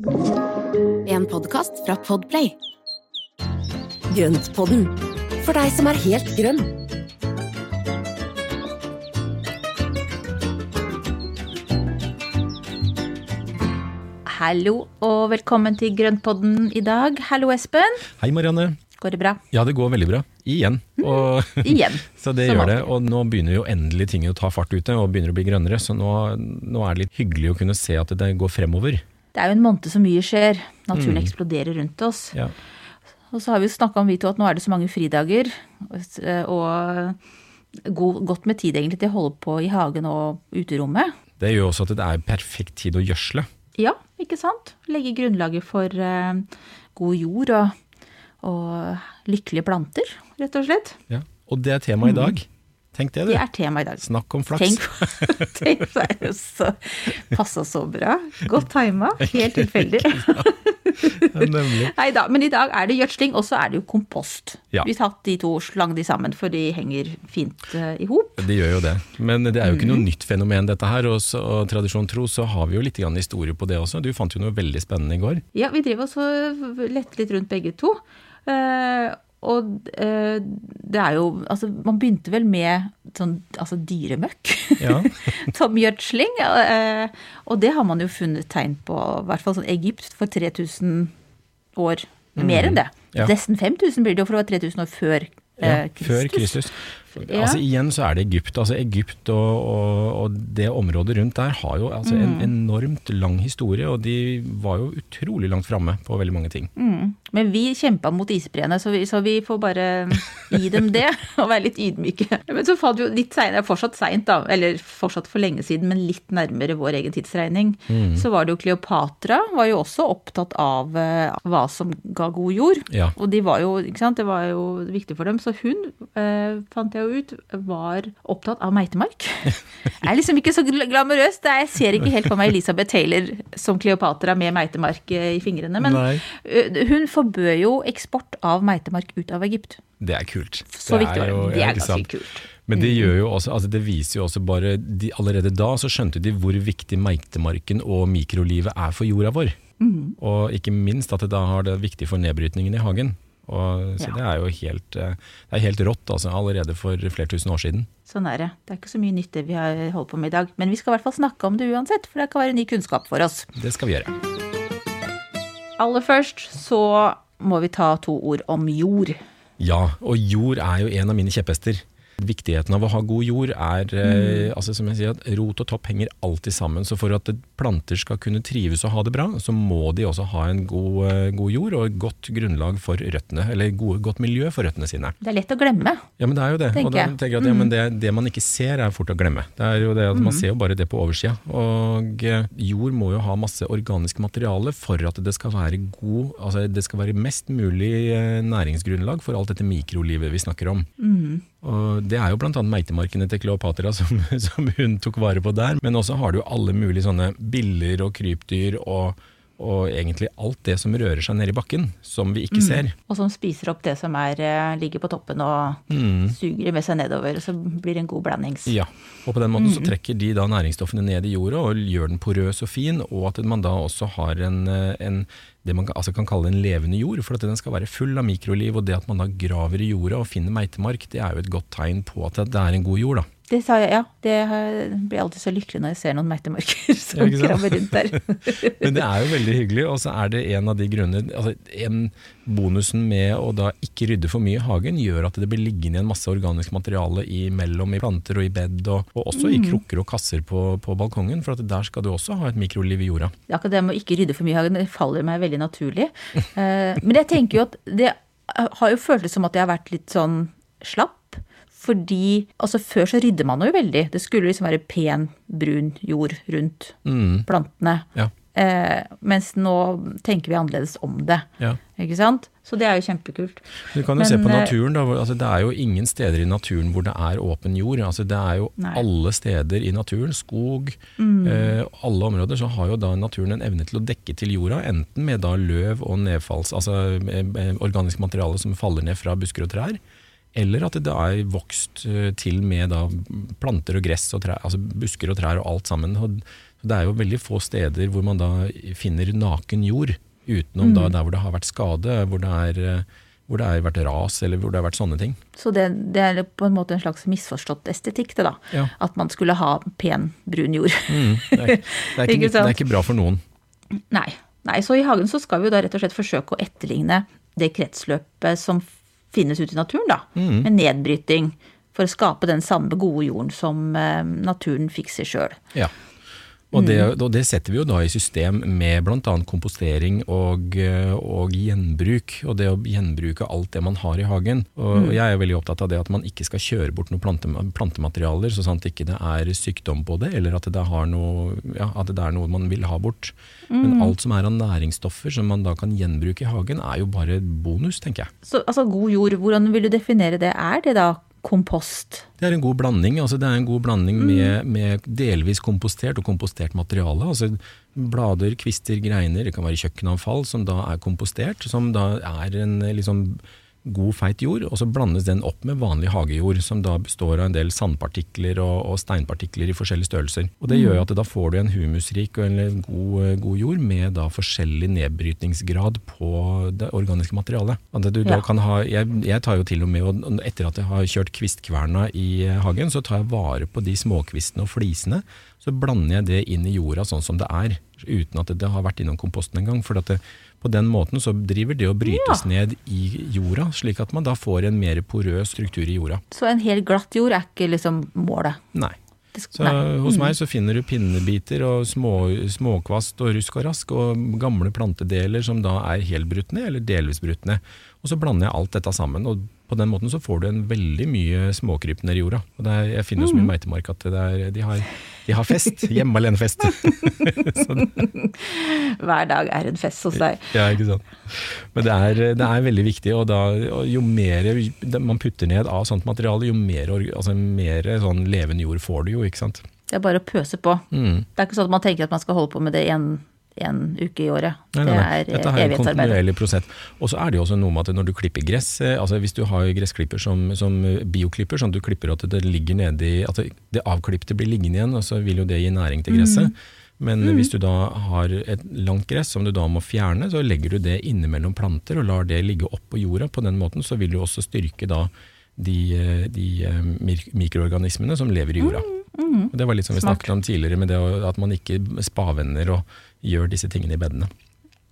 En podkast fra Podplay. Grøntpodden, for deg som er helt grønn. Hallo og velkommen til Grøntpodden i dag. Hallo, Espen. Hei Marianne. Går det bra? Ja, det går veldig bra. Igjen. Og, Igjen. så det gjør det. Og nå begynner jo endelig ting å ta fart ute, og begynner å bli grønnere. Så nå, nå er det litt hyggelig å kunne se at det går fremover. Det er jo en måned så mye skjer. Naturen Mm. eksploderer rundt oss. Ja. Og så har vi jo snakka om vi to at nå er det så mange fridager. Og god, godt med tid egentlig til å holde på i hagen og uterommet. Det gjør også at det er perfekt tid å gjødsle. Ja, ikke sant? Legge grunnlaget for eh, god jord og, og lykkelige planter, rett og slett. Ja. Og det er temaet i dag. Tenk det, du. Det er tema i dag. Snakk om flaks. Tenk, tenk det er jo så Passa så bra. Godt tima. Helt tilfeldig. Nemlig. Nei da, men i dag er det gjødsling, og så er det jo kompost. Ja. Vi tatt de to, slang de sammen, for de henger fint uh, i hop. Det gjør jo det. Men det er jo ikke Mm. noe nytt fenomen dette her. Og, så, og tradisjon tro så har vi jo litt grann historie på det også. Du fant jo noe veldig spennende i går. Ja, vi driver også lette litt rundt begge to. Uh, og eh, det er jo Altså, man begynte vel med sånn altså dyremøkk. Ja. som gjødsling. eh, og det har man jo funnet tegn på, i hvert fall sånn Egypt for 3000 år. Mer enn det. Ja. Nesten 5000 blir det jo, for det var 3000 år før Ja, Kristus. før Kristus. Ja. Altså Igjen så er det Egypt. altså Egypt og, og, og det området rundt der har jo altså en Mm. enormt lang historie, og de var jo utrolig langt framme på veldig mange ting. Mm. Men vi kjempa mot isbreene, så vi, så vi får bare gi dem det. Og være litt ydmyke. Men så fant vi jo litt seinere, fortsatt seint da, eller fortsatt for lenge siden, men litt nærmere vår egen tidsregning, Mm. så var det jo Kleopatra var jo også opptatt av eh, hva som ga god jord. Ja. Og de var jo, ikke sant, det var jo viktig for dem. Så hun, eh, fant jeg jo ut, var opptatt av meitemark. Jeg er liksom ikke så glamorøst. glamorøs. Jeg ser ikke helt for meg Elisabeth Taylor som Kleopatra med meitemark eh, i fingrene. Men Nei. eh, hun forbød jo eksport av meitemark ut av Egypt. Det er kult. Så viktig var jo- det. Det er ganske kult. Men det gjør jo også, altså det viser jo også bare de, Allerede da så skjønte de hvor viktig meitemarken og mikrolivet er for jorda vår. Mm. Og ikke minst at det da har det viktig for nedbrytningen i hagen. Og, så Ja. det er jo helt, eh, det er helt rått altså, allerede for flere tusen år siden. Sånn er det. Det er ikke så mye nytt det vi har holdt på med i dag. Men vi skal i hvert fall snakke om det uansett, for det kan være ny kunnskap for oss. Det skal vi gjøre. Aller først så må vi ta to ord om jord. Ja, og jord er jo en av mine kjepphester. Viktigheten av å ha god jord er Mm. eh, altså som jeg sier, at rot og topp henger alltid sammen. Så for at planter skal kunne trives og ha det bra, så må de også ha en god, eh, god jord og et godt grunnlag for røttene, eller gode, godt miljø for røttene sine. Det er lett å glemme. Ja, men det er jo det. Tenker og da tenker jeg at ja, men det, det man ikke ser er fort å glemme. Det er jo det at Man ser jo bare det på oversida. Og eh, jord må jo ha masse organisk materiale for at det skal være god, altså det skal være mest mulig næringsgrunnlag for alt dette mikrolivet vi snakker om. Og Det er jo bl.a. meitemarkene til Kleopatra som, som hun tok vare på der. Men også har du alle mulige sånne biller og krypdyr og, og egentlig alt det som rører seg nede i bakken, som vi ikke ser. Og som spiser opp det som er, eh, ligger på toppen og suger det med seg nedover. Så blir det en god blandings. Ja, og på den måten så trekker de da næringsstoffene ned i jorda og gjør den porøs og fin, og at man da også har en, eh, en det man altså kan kalle en levende jord, for at den skal være full av mikroliv, og det at man da graver i jorda og finner meitemark, det er jo et godt tegn på at det er en god jord da. Det sa jeg, ja. Det blir alltid så lykkelig når jeg ser noen meitemarker som Ja, krabber rundt der. Men det er jo veldig hyggelig, og så er det en av de grunnene, altså en bonusen med å da ikke rydde for mye i hagen, gjør at det blir liggende igjen masse organisk materiale imellom i planter og i bed, og, og også i krukker og kasser på, på balkongen, for at der skal du også ha et mikroliv i jorda. Det akkurat det med å ikke rydde for mye i hagen, det faller meg veldig naturlig. Eh, Men jeg tenker jo at det har jo føltes som at jeg har vært litt sånn slapp. Fordi altså før så rydde man jo veldig. Det skulle liksom være pen, brun jord rundt Mm, plantene. ja. Eh, mens nå tenker vi annerledes om det. Ja. Ikke sant? Så det er jo kjempekult. Du kan jo Men, se på eh, naturen. Da, altså, det er jo ingen steder i naturen hvor det er åpen jord. Altså, det er jo Nei. alle steder i naturen, skog, Mm. eh, alle områder, så har jo da naturen en evne til å dekke til jorda, enten med da løv og nedfalls, altså eh, eh, organisk materiale som faller ned fra busker og trær, eller at det er vokst eh, til med da planter og gress og trær, altså busker og trær og alt sammen. Det er jo veldig få steder hvor man da finner naken jord, utenom da der hvor det har vært skade, hvor det, er, eh, hvor det har vært ras eller hvor det har vært sånne ting. Så det, det er på en måte en slags misforstått estetikk, det da. Ja. At man skulle ha pen, brun jord. Mm, det, er, det, er ikke, Ikke det er ikke bra for noen. Nei. Nei, så i hagen så skal vi jo da rett og slett forsøke å etterligne det kretsløpet som finnes ute i naturen, da. Mm. Med nedbryting. For å skape den samme gode jorden som eh, naturen fikser sjøl. Ja. Og det, Mm. og det setter vi jo da i system med bl.a. kompostering og, eh, og gjenbruk. Og det å gjenbruke alt det man har i hagen. Og, Mm. jeg er veldig opptatt av det at man ikke skal kjøre bort noen plante, plantematerialer, så sant ikke det er sykdom på det, eller at det, har noe, ja, at det er noe man vil ha bort. Mm. Men alt som er av næringsstoffer som man da kan gjenbruke i hagen, er jo bare bonus, tenker jeg. Så altså god jord, hvordan vil du definere det? Er det da kompost? Det er en god blanding. altså Det er en god blanding med, med delvis kompostert og kompostert materiale. altså Blader, kvister, greiner, det kan være kjøkkenavfall som da er kompostert. Som da er en eh, liksom god, feit jord, og så blandes den opp med vanlig hagejord, som da består av en del sandpartikler og, og steinpartikler i forskjellige størrelser. Og Det gjør jo at da får du en humusrik og en god, eh, god jord med da forskjellig nedbrytningsgrad på det organiske materialet. At du da Ja. kan ha, jeg, jeg tar jo til og med, og etter at jeg har kjørt kvistkverna i hagen, så tar jeg vare på de småkvistene og flisene. Så blander jeg det inn i jorda sånn som det er, uten at det har vært innom komposten engang. For at det, på den måten så driver det å brytes ned i jorda, slik at man da får en mer porøs struktur i jorda. Så en helt glatt jord er ikke liksom målet? Nei. Så hos meg så finner du pinnebiter og små, småkvast og rusk og rask, og gamle plantedeler som da er helbrutne ned, eller delvis brutt ned. Og så blander jeg alt dette sammen, og på den måten så får du en veldig mye småkryp nedi jorda. Og det er, jeg finner jo så mye meitemark at det er, de, har, de har fest. Hjemme alene-fest. Hver dag er en fest hos deg. ja, ikke sant. Men det er, det er veldig viktig, og, da, og jo mer man putter ned av sånt materiale, jo mer, altså mer sånn levende jord får du jo, ikke sant. Det er bare å pøse på. Mm. Det er ikke sånn at man tenker at man skal holde på med det en, en uke i året. Nei, nei, nei. Det er Dette eh, er en kontinuerlig prosess. Og så er det jo også noe med at når du klipper gress, eh, altså hvis du har gressklipper som, som bioklipper, sånn at du klipper at det ligger nedi, at det, avklipte blir liggende igjen, og så vil jo det gi næring til gresset. Men hvis du da har et langt gress som du da må fjerne, så legger du det innimellom planter og lar det ligge oppå jorda. På den måten så vil du også styrke da de, eh, de eh, mikroorganismene som lever i jorda. Og Det var litt som vi Smart. snakket om tidligere, med det at man ikke spavender og gjør disse tingene i bedene.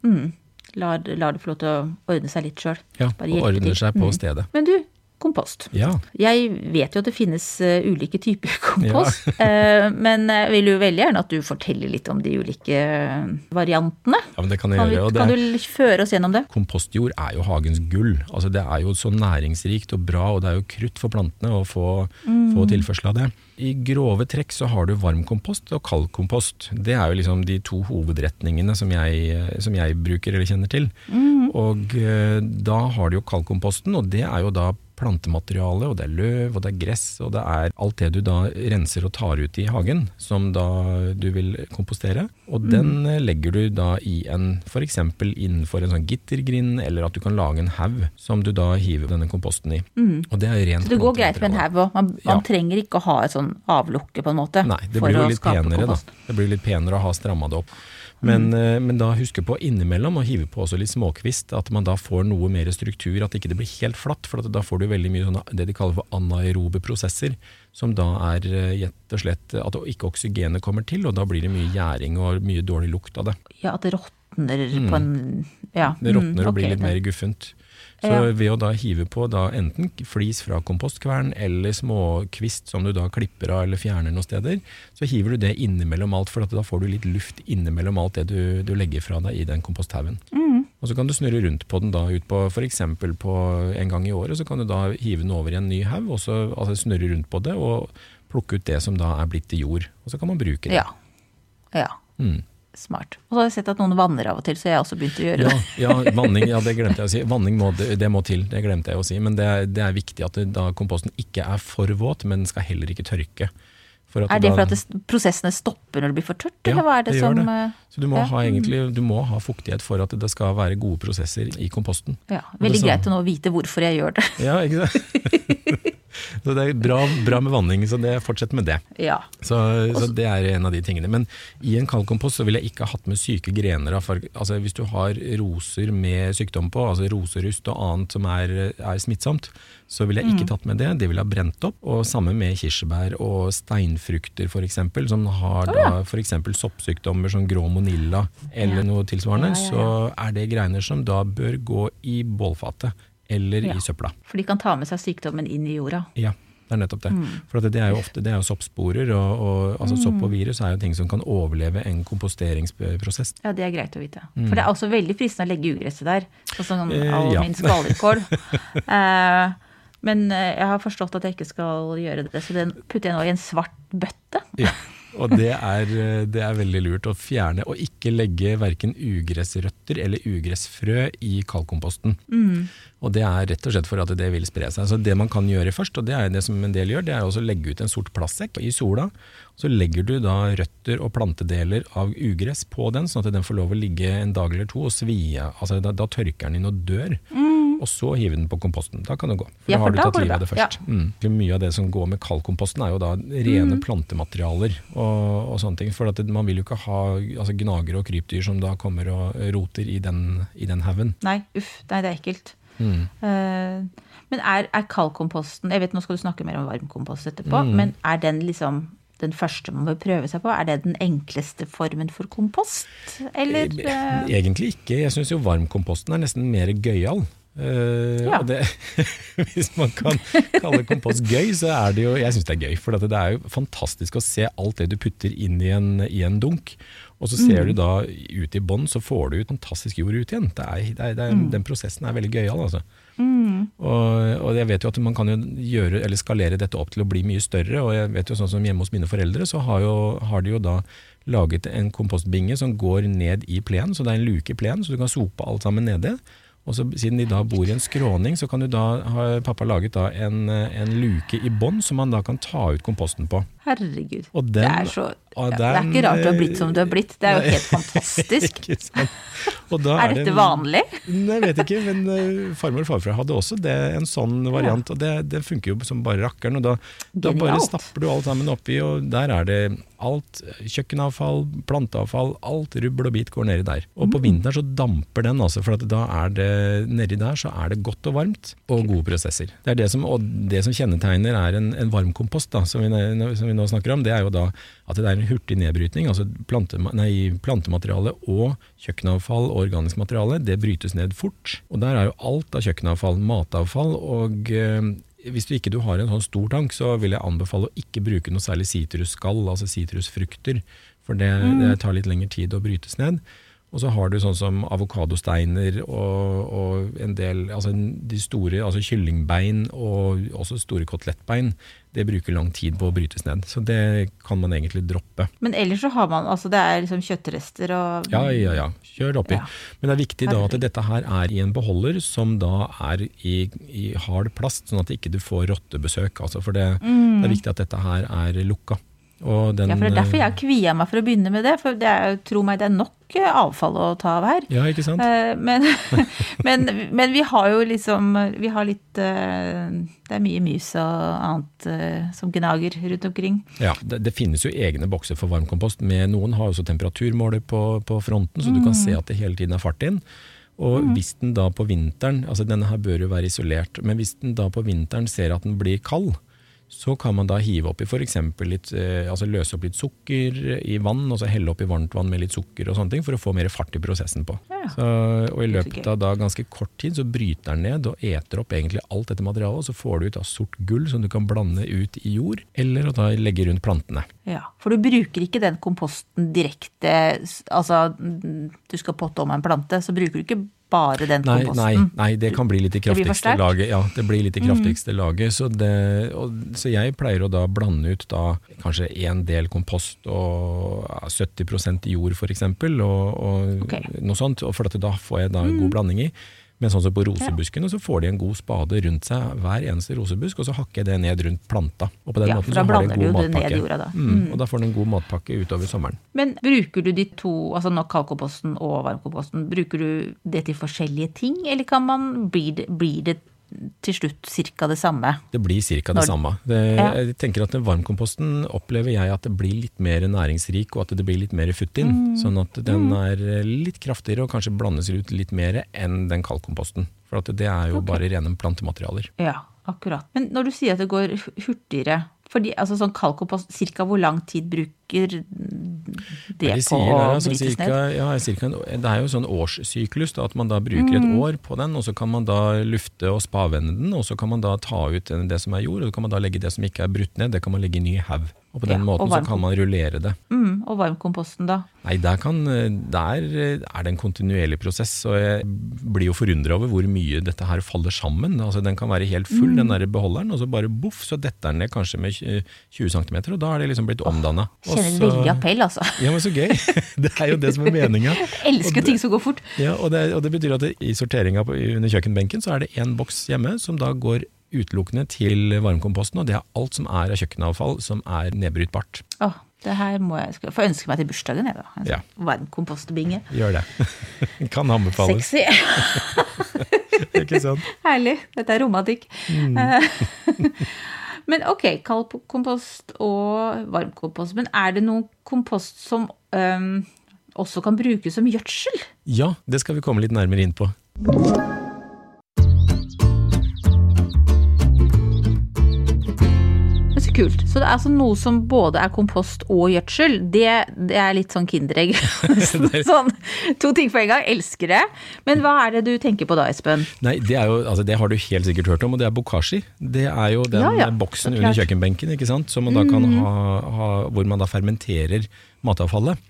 Mm. Lar, lar det få lov til å ordne seg litt sjøl. Ja, og ordner seg på Mm. stedet. Men du, kompost. Ja, Jeg vet jo at det finnes eh, ulike typer kompost, ja. men jeg vil jo veldig gjerne at du forteller litt om de ulike eh, variantene. ja men det kan jeg Kan, vi, gjøre. Og kan det, du føre oss gjennom det? kompostjord er jo hagens gull. Altså det er jo så næringsrikt og bra, og det er jo krutt for plantene å få, få tilførsel av det. I grove trekk så har du varmkompost og kaldkompost. Det er jo liksom de to hovedretningene som jeg, som jeg bruker eller kjenner til. Og eh, da har du jo kaldkomposten, og det er jo da plantemateriale, og det er løv, og det er gress, og det er alt det du da renser og tar ut i hagen, som da du vil kompostere. Og den eh, legger du da i en, f.eks. innenfor en sånn gittergrind, eller at du kan lage en haug som du da hiver denne komposten i. Og det er rent Så det går greit med en haug òg. Man, man Ja. trenger ikke å ha et sånn avlukke, på en måte. Nei, det blir jo litt penere, da. Det blir litt penere å ha stramma det opp. Men, mm. men da huske på innimellom å hive på også litt småkvist, at man da får noe mer struktur, at ikke det blir helt flatt. For at da får du veldig mye sånne, det de kaller for anaerobe prosesser, som da er gjett rett og slett at ikke oksygenet kommer til, og da blir det mye gjæring og mye dårlig lukt av det. Ja, at det råtner på en Ja. Det råtner mm, og blir litt det- mer guffent. Så Ja. ved å da hive på da enten flis fra kompostkvern eller småkvist som du da klipper av eller fjerner noen steder, så hiver du det innimellom alt, for at da får du litt luft innimellom alt det du, du legger fra deg i den komposthaugen. Mm. Og så kan du snurre rundt på den da ut på f.eks. på en gang i året, så kan du da hive den over i en ny haug, og så altså snurre rundt på det og plukke ut det som da er blitt til jord. Og så kan man bruke det. Ja. ja. Mm. Smart. Og så har jeg sett at noen vanner av og til, så jeg har også begynt å gjøre Ja, det. ja, vanning, ja, det glemte jeg å si. Vanning må, det, må til, det glemte jeg å si. Men det er, det er viktig at det, da komposten ikke er for våt, men skal heller ikke tørke. For at Er det da- for at det, prosessene stopper når det blir for tørt, Ja, eller hva er det, det som det. eh, Så du må, Ja. ha, egentlig, du må ha fuktighet for at det skal være gode prosesser i komposten. Ja, veldig greit å nå vite hvorfor jeg gjør det. Ja, ikke sant? Så det er bra, bra med vanning, så det, fortsett med det. Ja. Så, så det er en av de tingene. Men i en kaldkompost så ville jeg ikke ha hatt med syke grener. Altså hvis du har roser med sykdom på, altså roserust og annet som er, er smittsomt, så ville jeg ikke tatt med det. Det ville ha brent opp. Og samme med kirsebær og steinfrukter f.eks., som har da f.eks. soppsykdommer som grå monilla eller noe tilsvarende, så er det greiner som da bør gå i bålfatet eller Ja. i søpla. For de kan ta med seg sykdommen inn i jorda. Ja, det er nettopp det. Mm. For det er jo ofte det er jo soppsporer, og, og altså sopp og virus er jo ting som kan overleve en komposteringsprosess. Ja, det er greit å vite. For det er også veldig fristende å legge ugresset der. Sånn som Mm. Eh, all ja. min skvallerkål. eh, men eh, jeg har forstått at jeg ikke skal gjøre det, så den putter jeg nå i en svart bøtte. Ja. Og det er, eh, det er veldig lurt å fjerne, og ikke legge verken ugressrøtter eller ugressfrø i kaldkomposten. Mm. Og det er rett og slett for at det vil spre seg. Så det man kan gjøre først, og det er det som en del gjør, det er også å legge ut en sort plastsekk i sola. Så legger du da røtter og plantedeler av ugress på den, sånn at den får lov å ligge en dag eller to og svie. Altså da, da tørker den inn og dør. Og så hive den på komposten. Da kan det gå. For Ja, da har du tatt livet av det først. først. Mm. Mye av det som går med kaldkomposten er jo da rene plantematerialer og, og sånne ting. For at man vil jo ikke ha altså, gnagere og krypdyr som da kommer og roter i den, i den haugen. Nei, uff, nei, det er ekkelt. Mm. Uh, men er, er kaldkomposten Jeg vet nå skal du snakke mer om varmkompost etterpå, Mm. men er den liksom den første man bør prøve seg på? Er det den enkleste formen for kompost? Eller eh, Egentlig ikke. Jeg syns jo varmkomposten er nesten mer gøyal. Eh, Ja. det, hvis man kan kalle kompost gøy, så er det jo Jeg syns det er gøy. For det er jo fantastisk å se alt det du putter inn i en, i en dunk. Og så ser du da ut i bånn, så får du ut fantastisk jord ut igjen. Det er, det er, er, Den prosessen er veldig gøyal, altså. Og, og jeg vet jo at man kan jo gjøre, eller skalere dette opp til å bli mye større. Og jeg vet jo sånn som hjemme hos mine foreldre, så har, jo, har de jo da laget en kompostbinge som går ned i plenen, så det er en luke i plenen, så du kan sope alt sammen nede. Og så Siden de da bor i en skråning, så kan da har pappa laget en, en luke i bånn som man da kan ta ut komposten på. Herregud. Og det, er så, og det er ikke rart du har blitt som du har blitt. Det er jo helt fantastisk. Ikke? Og da Er det dette vanlig? Nei, Jeg vet ikke, men eh, farmor og farfar hadde også det, en sånn variant. Og det, det funker jo som bare rakkeren. Og da, da bare stapper du alt sammen oppi, og der er det alt. Kjøkkenavfall, planteavfall, alt rubbel og bit går nedi der. Og Mm. på vinteren så damper den, altså, for at da er det nedi der så er det godt og varmt, og gode prosesser. Det er det som, og det som kjennetegner er en, en varmkompost, da, som vi, som vi nå snakker om, det er jo da at det er en hurtig nedbrytning. altså plante, nei, Plantemateriale og kjøkkenavfall og organisk materiale det brytes ned fort. Og der er jo alt av kjøkkenavfall matavfall. og eh, hvis du ikke du har en sånn stor tank, så vil jeg anbefale å ikke bruke noe særlig sitrusskall, altså sitrusfrukter. For det, det tar litt lengre tid å brytes ned. Og så har du sånn som avokadosteiner og, og en del altså De store, altså kyllingbein og også store kotelettbein, det bruker lang tid på å brytes ned. Så det kan man egentlig droppe. Men ellers så har man altså det er liksom kjøttrester og Ja, ja, ja. Kjør det oppi. Ja. Men det er viktig da at dette her er i en beholder som da er i, i hard plast, sånn at ikke du får rottebesøk. Altså for det, det er viktig at dette her er lukka. Den, Ja, for det er derfor jeg kvia meg for å begynne med det. For det er, tro meg, det er nok eh, avfall å ta av her. Ja, ikke sant? Eh, Men, men, men vi har jo liksom Vi har litt eh, Det er mye mus og annet eh, som gnager rundt omkring. Ja, det, det finnes jo egne bokser for varmkompost. Med, noen har også temperaturmåler på, på fronten, så du kan se at det hele tiden er fart inn. Og hvis den da på vinteren, altså denne her bør jo være isolert, men hvis den da på vinteren ser at den blir kald, så kan man da hive oppi f.eks. litt, eh, altså løse opp litt sukker i vann, og så helle oppi varmt vann med litt sukker og sånne ting, for å få mer fart i prosessen på. Ja. Så, og i løpet av da ganske kort tid så bryter den ned og eter opp egentlig alt dette materialet, og så får du ut av sort gull som du kan blande ut i jord, eller å da legge rundt plantene. Ja, For du bruker ikke den komposten direkte Altså, mm, du skal potte om en plante, så bruker du ikke bare den Nei, komposten. nei, nei, det kan bli litt i kraftigste? Mm. laget. Ja, det blir litt i kraftigste laget. Så, det, og, så jeg pleier å da blande ut da kanskje en del kompost og ja, 70% jord f.eks. Og, og okay. noe sånt. Og for at da får jeg da en god blanding i. Men sånn som på rosebuskene, så får de en god spade rundt seg hver eneste rosebusk, og så hakker jeg det ned rundt planta. Og på den Ja, måten så har de en god ned matpakke. jorda da. Mm, og da får de en god matpakke utover sommeren. Men bruker du de to, altså nok kalkoposten og varmkomposten, bruker du det til forskjellige ting, eller kan man, blir det, blir det til slutt ca. det samme. Det blir ca. det samme. Det, Ja. Jeg tenker at den Varmkomposten opplever jeg at det blir litt mer næringsrik, og at det blir litt mer futtin. Mm. Sånn at den er litt kraftigere og kanskje blandes ut litt mer enn den kaldkomposten. For at det er jo okay. bare rene plantematerialer. Ja, akkurat. Men når du sier at det går hurtigere fordi, altså sånn kaldkompost, Cirka hvor lang tid bruker det De på sier å der, altså, brytes ned? ja, cirka det er jo sånn årssyklus, da, at man da bruker et Mm. år på den, og så kan man da lufte og spavende den, og så kan man da ta ut det som er jord, og så kan man da legge det som ikke er brutt ned, det kan man legge i ny haug. Og på den Ja, måten og så kan man rullere det. Mm, og varmkomposten, da? Nei, der, kan, der er det en kontinuerlig prosess, og jeg blir jo forundra over hvor mye dette her faller sammen. Altså, den kan være helt full, den der beholderen, og så bare boff, så detter den ned kanskje med 20 cm, og da er det liksom blitt omdanna. Kjenner veldig appell, altså. Ja, men så gøy! Det er jo det som er meninga. Elsker ting som går fort. Ja, og det, og det betyr at det, i sorteringa under kjøkkenbenken så er det én boks hjemme som da går utelukkende til varmkomposten, og det er alt som er av kjøkkenavfall som er nedbrytbart. Åh, det her må jeg få ønske meg til bursdagen, jeg, da. Altså, Ja. Varm kompostbinge. Gjør det. kan anbefales. Sexy. Ikke sant? Herlig. Dette er romantikk. Eh, Men ok, kald kompost og varm kompost. Men er det noen kompost som øhm, også kan brukes som gjødsel? Ja, det skal vi komme litt nærmere inn på. Kult. Så det er altså noe som både er kompost og gjødsel. Det, det er litt sånn kinderegg. sånn, to ting på en gang. Elsker det. Men hva er det du tenker på da, Espen? Nei, det, er jo, altså det har du helt sikkert hørt om, og det er bokashi. Det er jo den Ja, ja, boksen under kjøkkenbenken ikke sant? Som man da kan ha, ha, hvor man da fermenterer matavfallet.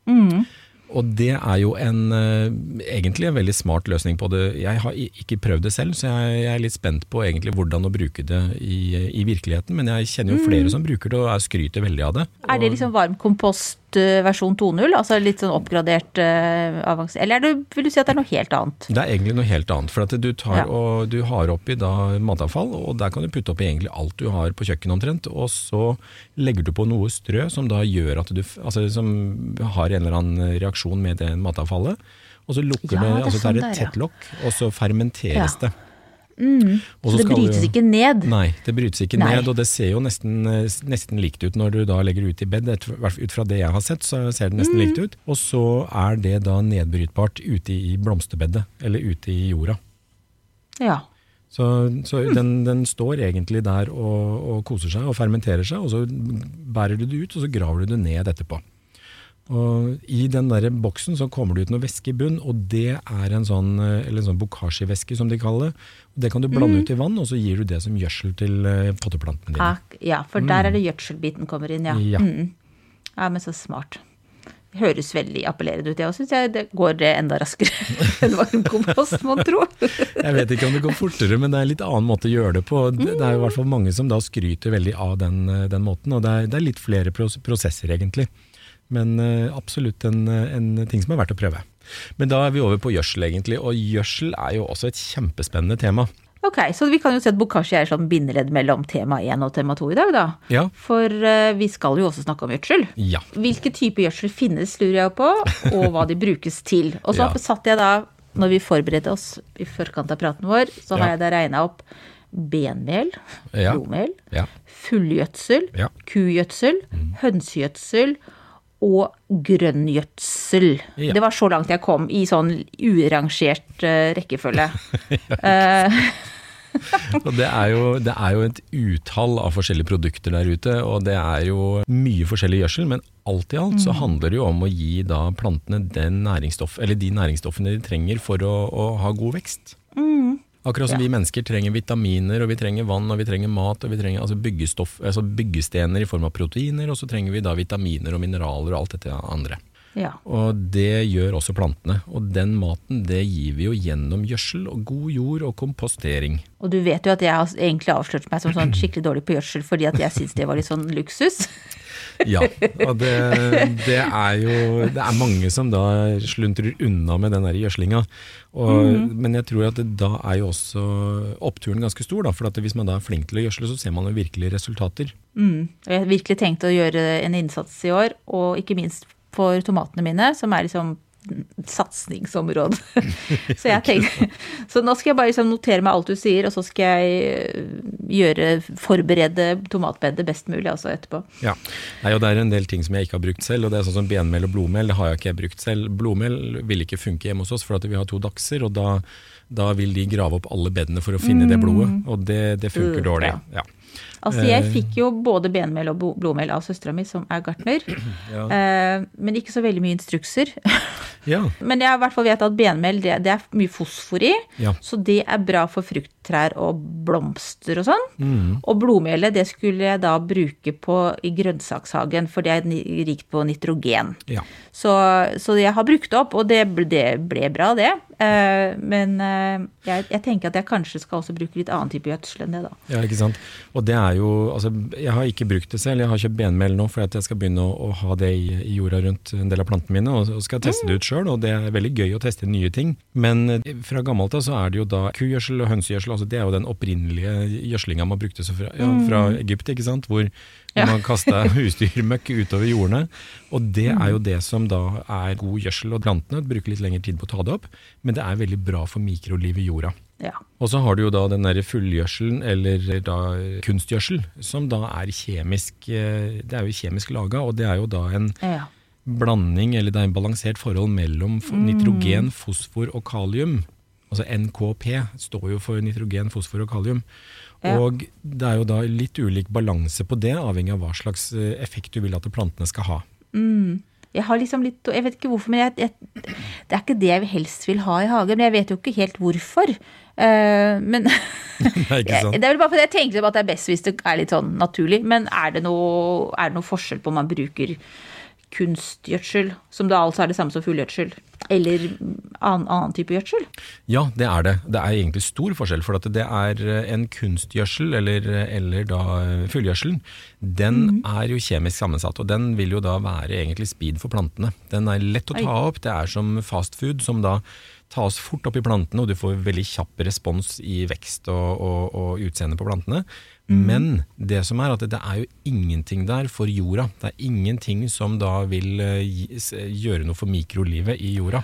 Og det er jo en, eh, egentlig en veldig smart løsning på det. Jeg har ikke prøvd det selv, så jeg, er litt spent på egentlig hvordan å bruke det i, i virkeligheten. Men jeg kjenner jo flere som bruker det og er skryter veldig av det. Er det liksom varm kompost versjon 2.0? Altså litt sånn oppgradert uh, avansert? Eller er det, vil du si at det er noe helt annet? Det er egentlig noe helt annet. For at du, tar Ja. og, du har oppi da matavfall, og der kan du putte oppi egentlig alt du har på kjøkkenet omtrent. Og så legger du på noe strø som da gjør at du altså, som har en eller annen reaksjon med det matavfallet. Og så lukker Ja, det, det er altså så sånn er det der, ja. tett lokk, og så fermenteres Ja. det. Og Så det brytes jo, ikke ned? Nei, det brytes ikke Nei. ned, og det ser jo nesten, nesten likt ut når du da legger ut i bed. Ut fra det jeg har sett, så ser det nesten Mm. likt ut. Og så er det da nedbrytbart ute i blomsterbedet, eller ute i jorda. Ja. Så, så den, den står egentlig der og, og koser seg og fermenterer seg, og så bærer du det ut, og så graver du det ned etterpå. Og I den der boksen så kommer det ut noe væske i bunn, og det er en sånn, eh, eller en sånn bokashi-væske som de kaller det. Det kan du blande ut i vann, og så gir du det som gjødsel til eh, potteplantene dine. Ak ja, for der er det gjødselbiten kommer inn, ja. Ja. Mm. ja, men så smart. Høres veldig appellerende ut. Jeg syns det går enda raskere enn varmkompost, mon tro. Jeg vet ikke om det går fortere, men det er en litt annen måte å gjøre det på. Det det er i hvert fall mange som da skryter veldig av den, eh, den måten, og det er, det er litt flere prosesser egentlig. Men eh, absolutt en, en ting som er verdt å prøve. Men da er vi over på gjødsel egentlig, og gjødsel er jo også et kjempespennende tema. Ok, så vi kan jo si at bokashi er sånn bindeledd mellom tema 1 og tema 2 i dag, da. Ja. For uh, vi skal jo også snakke om gjødsel. Ja. Hvilke typer gjødsel finnes, lurer jeg på, og hva de brukes til. Og så Ja. satt jeg da, når vi forberedte oss i forkant av praten vår, så har Ja. jeg da regna opp benmel, blomel, fullgjødsel, kugjødsel, hønsegjødsel og grønngjødsel. Ja. Det var så langt jeg kom i sånn urangert uh, rekkefølge. Og det er, jo, det er jo et utall av forskjellige produkter der ute, og det er jo mye forskjellig gjødsel, men alt i alt så handler det jo om å gi da plantene den næringsstoff, eller de næringsstoffene de trenger for å, å ha god vekst. Akkurat som vi mennesker trenger vitaminer, og vi trenger vann, og vi trenger mat, og vi trenger altså byggestoff, altså byggestener i form av proteiner, og så trenger vi da vitaminer og mineraler og alt dette andre. ja. Og det gjør også plantene. Og den maten det gir vi jo gjennom gjødsel og god jord og kompostering. Og du vet jo at jeg har egentlig avslørt meg som sånn skikkelig dårlig på gjødsel fordi at jeg syns det var litt sånn luksus. Ja, og det, det er jo Det er mange som da sluntrer unna med den gjødslinga. Mm. Men jeg tror at det, da er jo også oppturen ganske stor, da. For at hvis man da er flink til å gjødsle, så ser man jo virkelig resultater. Mm. Jeg har virkelig tenkt å gjøre en innsats i år, og ikke minst for tomatene mine, som er liksom satsingsområde. så så nå skal jeg bare liksom notere meg alt du sier, og så skal jeg eh, gjøre, forberede tomatbedet best mulig altså etterpå. Ja, Nei, og Det er en del ting som jeg ikke har brukt selv. og det er sånn som Benmel og blodmel det har jeg ikke brukt selv. Blodmel vil ikke funke hjemme hos oss, for at vi har to dachser. og da, da vil de grave opp alle bedene for å finne det blodet, og det, det funker Uh, dårlig. ja. Ja. Altså, jeg Eh. fikk jo både benmel og blodmel av søstera mi, som er gartner. Ja. Eh, men ikke så veldig mye instrukser. Ja. Men jeg i hvert fall vet at benmel det, det er mye fosfor i, Ja. så det er bra for frukttrær og blomster og sånn. Mm. Og blodmelet det skulle jeg da bruke på i grønnsakshagen, for det er rikt på nitrogen. ja. Så, så jeg har brukt det opp, og det, det ble bra, det. Eh, men jeg, jeg tenker at jeg kanskje skal også bruke litt annen type gjødsel enn det, da. Ja, ikke sant. Og det er jo, altså, Jeg har ikke brukt det selv, jeg har kjøpt benmel nå for at jeg skal begynne å, å ha det i, i jorda rundt en del av plantene mine, og, og skal teste det ut sjøl. Og det er veldig gøy å teste nye ting. Men eh, fra gammelt av så er det jo da kugjødsel og hønsegjødsel, altså det er jo den opprinnelige gjødslinga man brukte fra, ja, fra Egypt, ikke sant. Hvor Ja. man kasta husdyrmøkk utover jordene. Og det er jo det som da er god gjødsel. Og plantene bruker litt lengre tid på å ta det opp, men det er veldig bra for mikrolivet i jorda. Ja. Og så har du jo da den der fullgjødselen, eller da kunstgjødsel, som da er kjemisk eh, Det er jo kjemisk laga, og det er jo da en ja. blanding, eller det er en balansert forhold mellom f- nitrogen, fosfor og kalium. Altså NKP står jo for nitrogen, fosfor og kalium. Ja. Og det er jo da litt ulik balanse på det, avhengig av hva slags eh, effekt du vil at plantene skal ha. Jeg har liksom litt Jeg vet ikke hvorfor, men jeg, jeg, det er ikke det jeg helst vil ha i hagen. Men jeg vet jo ikke helt hvorfor. Eh, men? Det er vel bare fordi jeg tenker at det er best hvis det er litt sånn naturlig. Men er det noe, er det noe forskjell på om man bruker kunstgjødsel, som da altså er det samme som fullgjødsel, eller annen, annen type gjødsel? Ja, det er det. Det er egentlig stor forskjell. For at det er en kunstgjødsel, eller, eller da fullgjødselen, den er jo kjemisk sammensatt. Og den vil jo da være egentlig speed for plantene. Den er lett å ta opp. Det er som fast food, som da tas fort opp i plantene, og du får veldig kjapp respons i vekst og, og, og utseende på plantene. Men det som er at det er jo ingenting der for jorda. Det er ingenting som da vil eh, gjøre noe for mikrolivet i jorda.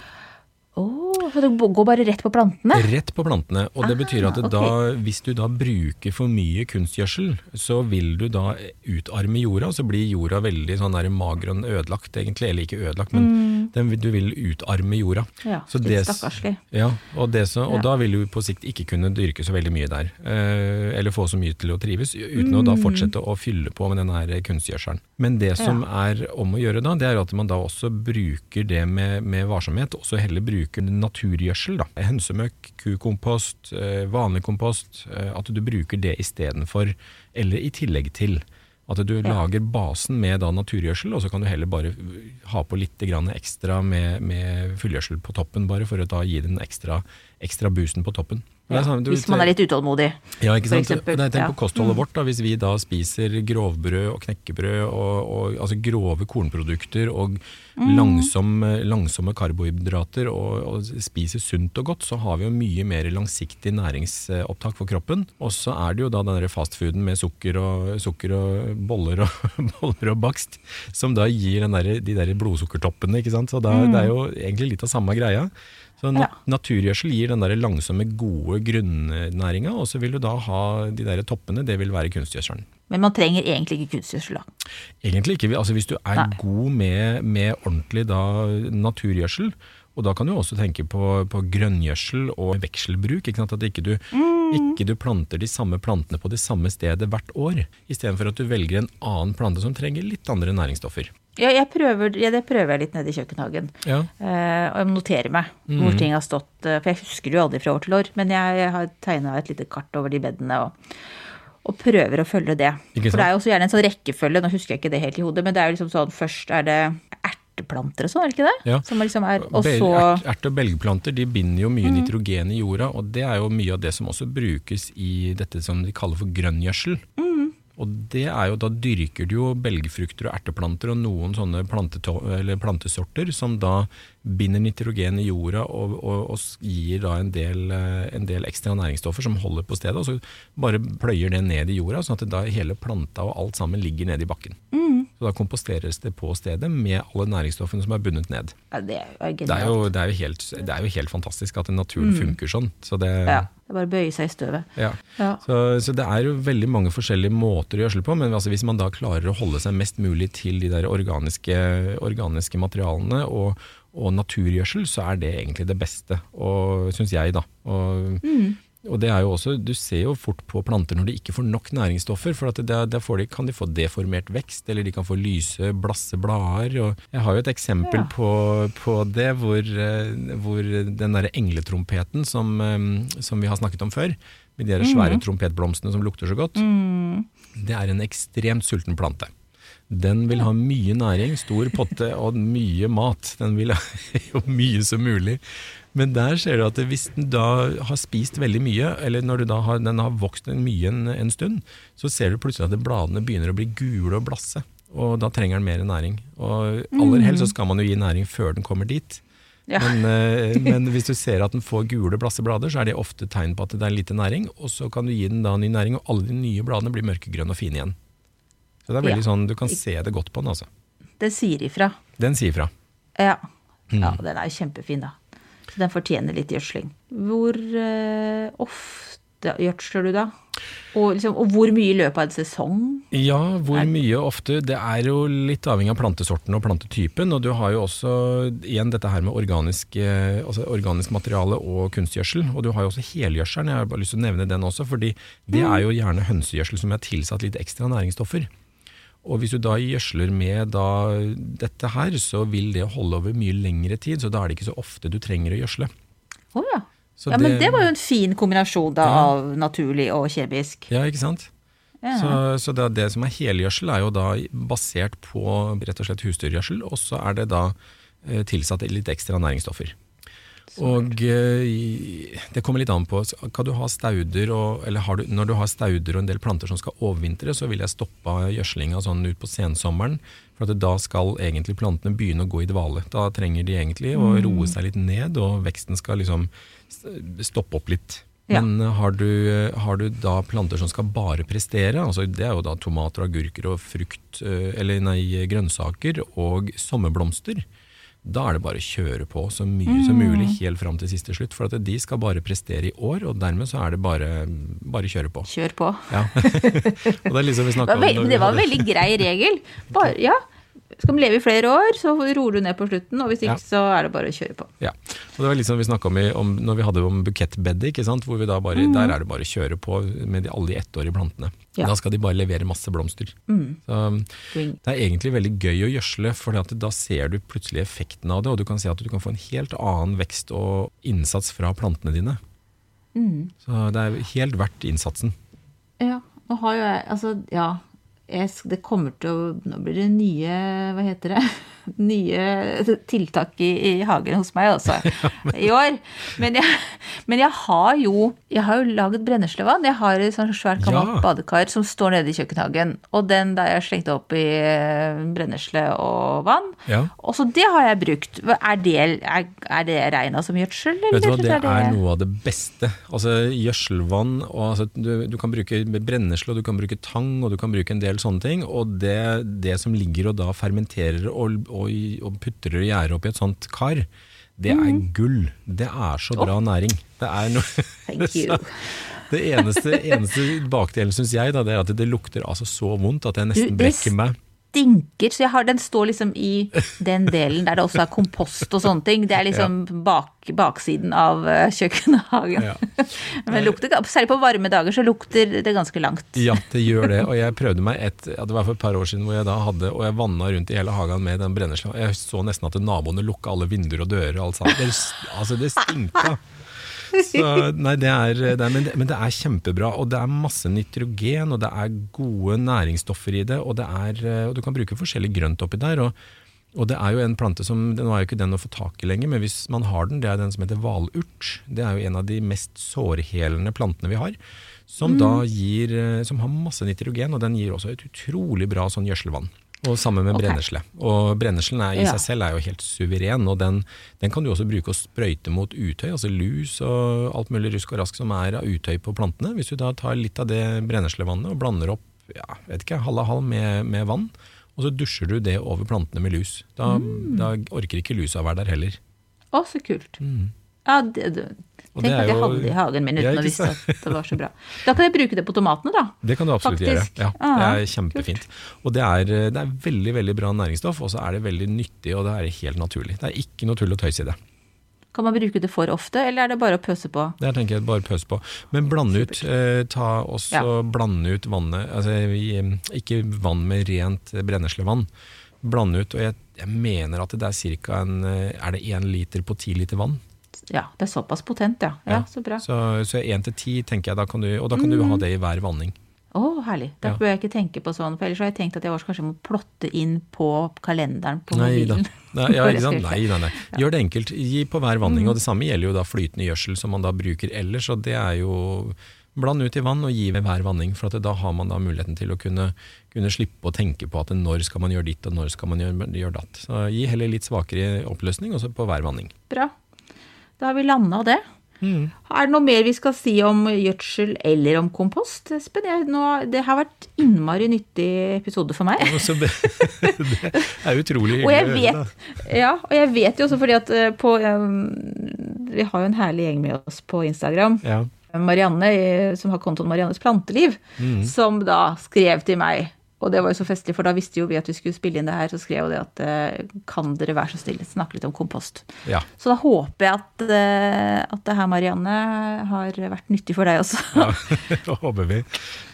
Åh, så det går bare rett på plantene? Rett på plantene. Og det Ah, betyr at det da, hvis du da bruker for mye kunstgjødsel, så vil du da utarme jorda, og så blir jorda veldig sånn der mager og ødelagt, egentlig. Eller ikke ødelagt, men den, du vil utarme jorda. Mm. Ja, Så litt det- stakkarslig. Ja, og, det så, og Ja. da vil du på sikt ikke kunne dyrke så veldig mye der. Eh, eller få så mye til å trives, uten å Mm. da fortsette å fylle på med den her kunstgjødselen. Men det som er om å gjøre da, det er at man da også bruker det med, med varsomhet. Også heller bruker naturgjødsel. da. Hønsemøkk, kukompost, eh, vanlig kompost. Eh, at du bruker det istedenfor, eller i tillegg til. At du lager basen med da naturgjødsel, og så kan du heller bare ha på litt grann ekstra med, med fullgjødsel på toppen, bare for å da gi den ekstra, ekstra boosten på toppen. Det sånn, du- Hvis man er litt utålmodig. ja, ikke sant? Nei, tenk ja. på kostholdet vårt. da, Hvis vi da spiser grovbrød og knekkebrød, og, og, altså grove kornprodukter og Mm. langsomme, langsomme karbohydrater, og, og spiser sunt og godt, så har vi jo mye mer langsiktig næringsopptak for kroppen. Og så er det jo da den fastfooden med sukker og, sukker og boller, og, boller og bakst, som da gir den der, de der blodsukkertoppene. ikke sant? Så da, det er jo egentlig litt av samme greia. Så Mm. Ja. Naturgjødsel gir den der langsomme, gode grunnnæringa, og så vil du da ha de der toppene, det vil være kunstgjødselen. Men man trenger egentlig ikke kunstgjødsel, da. Egentlig ikke. Altså Hvis du er Nei. god med, med ordentlig da, naturgjødsel, og da kan du også tenke på, på grønngjødsel og vekselbruk. Ikke? At ikke du, ikke du planter de samme plantene på det samme stedet hvert år, istedenfor at du velger en annen plante som trenger litt andre næringsstoffer. Ja, jeg prøver, ja, det prøver jeg litt nede i kjøkkenhagen. Ja, Eh, og jeg noterer meg Mm. hvor ting har stått. eh, For jeg husker det jo aldri fra år til år. Men jeg, jeg har tegna et lite kart over de bedene og, og prøver å følge det. For det er jo også gjerne en sånn rekkefølge, nå husker jeg ikke det helt i hodet, men det er jo liksom sånn først er det erteplanter og sånn, er det ikke det? Ja. Som liksom er, og så ert, og belgplanter de binder jo mye nitrogen i jorda, og det er jo mye av det som også brukes i dette som de kaller for grønngjødsel. Og det er jo, da dyrker du jo belgfrukter og erteplanter og noen sånne plantesorter som da binder nitrogen i jorda og, og, og gir da en del, eh, en del ekstra næringsstoffer som holder på stedet, og så bare pløyer det ned i jorda, sånn at da hele planta og alt sammen ligger nede i bakken. Så da komposteres det på stedet med alle næringsstoffene som er bundet ned. Ja, det er Det er jo, det er helt, det er jo helt fantastisk at naturen funker sånn. Så det, Ja, det er bare å bøye seg i støvet. ja. Ja. Så, så det er jo veldig mange forskjellige måter å gjødsle på, men altså hvis man da klarer å holde seg mest mulig til de der organiske, organiske materialene og, og naturgjødsel, så er det egentlig det beste, syns jeg, da. Og, og det er jo også, Du ser jo fort på planter når de ikke får nok næringsstoffer. for at det, det får de, kan de få deformert vekst, eller de kan få lyse, blasse blader. Jeg har jo et eksempel Ja. på, på det, hvor, eh, hvor den derre engletrompeten som, eh, som vi har snakket om før, med de der svære trompetblomstene som lukter så godt, det er en ekstremt sulten plante. Den vil ha mye næring, stor potte og mye mat. Den vil ha jo mye som mulig. Men der ser du at hvis den da har spist veldig mye, eller når har, den har vokst mye en, en stund, så ser du plutselig at bladene begynner å bli gule og blasse. Og da trenger den mer næring. Og aller helst så skal man jo gi næring før den kommer dit. Ja. Men, eh, men hvis du ser at den får gule, blasse blader, så er det ofte tegn på at det er lite næring. Og så kan du gi den da ny næring, og alle de nye bladene blir mørkegrønne og fine igjen. Så det er veldig Ja. sånn, Du kan se det godt på den. altså. Den sier ifra. Den sier ifra. Ja. Mm. ja, den er jo kjempefin, da. Så den fortjener litt gjødsling. Hvor uh, ofte gjødsler du, da? Og, liksom, og hvor mye i løpet av en sesong? Ja, hvor mye ofte? Det er jo litt avhengig av plantesorten og plantetypen. Og du har jo også igjen dette her med organisk, eh, altså organisk materiale og kunstgjødsel. Og du har jo også helgjødselen. Jeg har bare lyst til å nevne den også, fordi det er jo gjerne hønsegjødsel som er tilsatt litt ekstra næringsstoffer. Og hvis du da gjødsler med da dette her, så vil det holde over mye lengre tid, så da er det ikke så ofte du trenger å gjødsle. Oh, ja. Så ja. Men det var jo en fin kombinasjon da, Ja. av naturlig og kjemisk. Ja, ikke sant? Ja. Så, så det, det som er helgjødsel er jo da basert på rett og slett husdyrgjødsel, og så er det da eh, tilsatt litt ekstra næringsstoffer. Og eh, det kommer litt an på, Kan du ha stauder, og, eller har du, når du har stauder og en del planter som skal overvintre, så vil jeg stoppe gjødslinga sånn ut på sensommeren, for da skal egentlig plantene begynne å gå i dvale. Da trenger de egentlig å roe seg litt ned, og veksten skal liksom stoppe opp litt. Ja. Men eh, har du, har du da planter som skal bare prestere, altså det er jo da tomater, agurker og frukt, eh, eller nei, grønnsaker og sommerblomster, da er det bare å kjøre på så mye som mulig helt fram til siste slutt. For at de skal bare prestere i år, og dermed så er det bare, bare kjøre på. Kjør på. Ja. og det er liksom vi Det var, det var en veldig grei regel. Bare, ja. Skal vi leve i flere år, så roer du ned på slutten, og hvis ikke, Ja. så er det bare å kjøre på. Ja, og det var litt sånn vi snakket om, om når vi hadde om bukettbedet, ikke sant? hvor vi da bare, der er det bare å kjøre på med de, alle de ettårige plantene. Mm. Ja. Da skal de bare levere masse blomster. Mm. Så, det er egentlig veldig gøy å gjødsle, for da ser du plutselig effekten av det, og du kan se at du kan få en helt annen vekst og innsats fra plantene dine. Mm. Så det er helt verdt innsatsen. Ja, nå har jo jeg Altså, ja. Jeg, det kommer til å Nå blir det nye Hva heter det? Nye tiltak i, i hagen hos meg, også I år. Men jeg, men jeg har jo Jeg har jo laget brenneslevann. Jeg har et sånt svært gammelt Ja. badekar som står nede i kjøkkenhagen. Og den der jeg slengte opp i eh, brennesle og vann. Ja. Og så det har jeg brukt. Er det, er, er det regna som gjødsel? Vet du hva, eller Det er noe av det beste. Altså Gjødselvann og altså, du, du kan bruke brennesle, og du kan bruke tang og du kan bruke en del sånne ting. Og det, det som ligger og da fermenterer og, og, og gjærer opp i et sånt kar, det er Mm. gull. Det er så bra næring. Det er Thank you. Det eneste, eneste bakdelen, syns jeg, da, det er at det lukter altså så vondt at jeg nesten brekker meg. Stinker, så har, den står liksom i den delen der det også er kompost og sånne ting. Det er liksom bak, baksiden av eh, kjøkkenhagen. Ja. Men lukter, særlig på varme dager så lukter det ganske langt. Ja, det gjør det. Og jeg prøvde meg et ja, Det var for et par år siden hvor jeg da hadde Og jeg vanna rundt i hele hagen med den brennesla. Jeg så nesten at naboene lukka alle vinduer og dører og alt sammen. Det, altså, det stinka. Så, nei, det er, det er, men, det, men det er kjempebra. Og det er masse nitrogen, og det er gode næringsstoffer i det. Og, det er, eh, og du kan bruke forskjellig grønt oppi der. Og, og det er jo en plante som Nå er jo ikke den å få tak i lenger, men hvis man har den, det er den som heter valurt. Det er jo en av de mest sårhelende plantene vi har. Som da gir eh, Som har masse nitrogen, og den gir også et utrolig bra sånn gjødselvann. Og sammen med okay. brennesle. Og brenneslen er, i Ja. seg selv er jo helt suveren, og den, den kan du også bruke å sprøyte mot utøy, altså lus og alt mulig rusk og rask som er av utøy på plantene. Hvis du da tar litt av det brenneslevannet og blander opp ja, vet ikke, halv og halv med, med vann, og så dusjer du det over plantene med lus. Da, Mm. da orker ikke lusa være der heller. Å, så kult. Ja, det, Tenk det er at jeg jo- hadde det i hagen min uten å vite at det var så bra. Da kan jeg bruke det på tomatene, da. Det kan du absolutt Faktisk. gjøre. Ja, Ah, det er kjempefint. Og det er, det er veldig veldig bra næringsstoff, og så er det veldig nyttig, og det er helt naturlig. Det er ikke noe tull og tøys i det. Kan man bruke det for ofte, eller er det bare å pøse på? Der tenker jeg bare pøse på. Men blande ut, eh, ta også Ja. blande ut vannet, altså ikke vann med rent brenneslevann. Blande ut, og jeg, jeg mener at det er cirka en, eh, er det én liter på ti liter vann? Ja, det er såpass potent, ja. Ja, Ja. Så bra. Så, så én til ti tenker jeg, da kan du, og da kan du ha det i hver vanning. Å, herlig. Da Ja. bør jeg ikke tenke på sånn, for ellers har jeg tenkt at jeg også kanskje må plotte inn på kalenderen på mobilen. Nei, ja, nei, nei, nei. Gjør det enkelt. Gi på hver Mm. vanning. Og det samme gjelder jo da flytende gjødsel som man da bruker ellers. Og det er jo Bland ut i vann og gi ved hver vanning, for at da har man da muligheten til å kunne, kunne slippe å tenke på at når skal man gjøre ditt og når skal man gjøre, gjøre datt. Så gi heller litt svakere oppløsning også på hver vanning. Bra. Da har vi landa det. Mm. Er det noe mer vi skal si om gjødsel eller om kompost? Espen? Jeg, det har vært innmari nyttig episode for meg. Og det er utrolig Og jeg hyggelig å høre, vet, ja, og jeg vet jo også fordi at eh, på eh, Vi har jo en herlig gjeng med oss på Instagram. Ja. Marianne, eh, som har kontoen Mariannes planteliv, Mm. som da skrev til meg. Og det var jo så festlig, for da visste jo vi at vi skulle spille inn det her, så skrev jo det at eh, kan dere være så snille snakke litt om kompost. ja. Så da håper jeg at, eh, at det her, Marianne, har vært nyttig for deg også. Ja, det håper vi.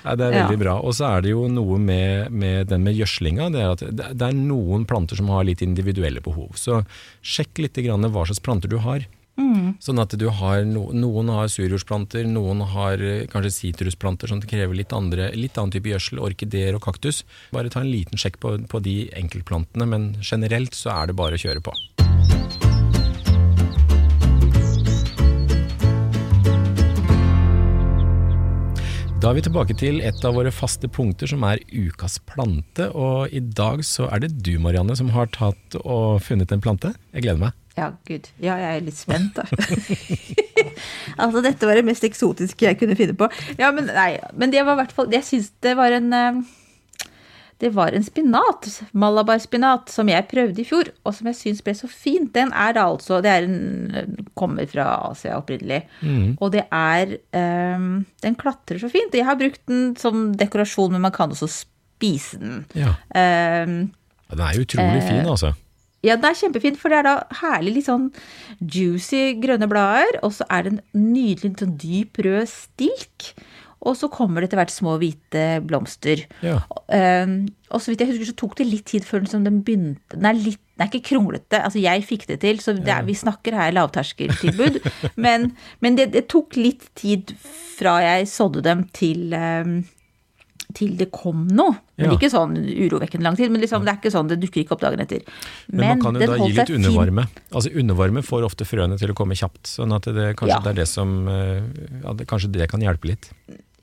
Nei, det er Ja. veldig bra. Og så er det jo noe med, med den med gjødslinga. Det er at det, er noen planter som har litt individuelle behov. Så sjekk litt hva slags planter du har. Sånn at du har no, Noen har surjordsplanter, noen har eh, kanskje sitrusplanter som krever litt, andre, litt annen type gjødsel, orkideer og kaktus. Bare ta en liten sjekk på, på de enkeltplantene, men generelt så er det bare å kjøre på. Da er vi tilbake til et av våre faste punkter, som er ukas plante. Og i dag så er det du, Marianne, som har tatt og funnet en plante. Jeg gleder meg. Ja, gud. Ja, jeg er litt spent, da. altså, dette var det mest eksotiske jeg kunne finne på. Ja, men nei. Men det var i hvert fall Jeg syns det var en eh, Det var en spinat, malabarspinat, som jeg prøvde i fjor, og som jeg syns ble så fint. Den er da altså Det er en kommer fra Asia opprinnelig. Og det er um, Den klatrer så fint. Jeg har brukt den som dekorasjon, men man kan også spise den. Ja. Eh, Den er utrolig fin, altså. ja, den er kjempefin, for det er da herlig litt sånn juicy grønne blader, og så er det en nydelig sånn dyp rød stilk. Og så kommer det etter hvert små hvite blomster. Ja. Um, og så vidt jeg husker, så tok det litt tid før den, den begynte Den er, litt, den er ikke kronglete. Altså, jeg fikk det til, så det er, vi snakker her lavterskeltilbud. men men det, det tok litt tid fra jeg sådde dem til um, til det kom noe. Men Ja. ikke sånn urovekkende lang tid. Men liksom, det er ikke sånn, det dukker ikke opp dagen etter. Men, man kan jo da gi litt undervarme. Altså Undervarme får ofte frøene til å komme kjapt, sånn at det, kanskje Ja. det er det som eh, ja, det, Kanskje det kan hjelpe litt.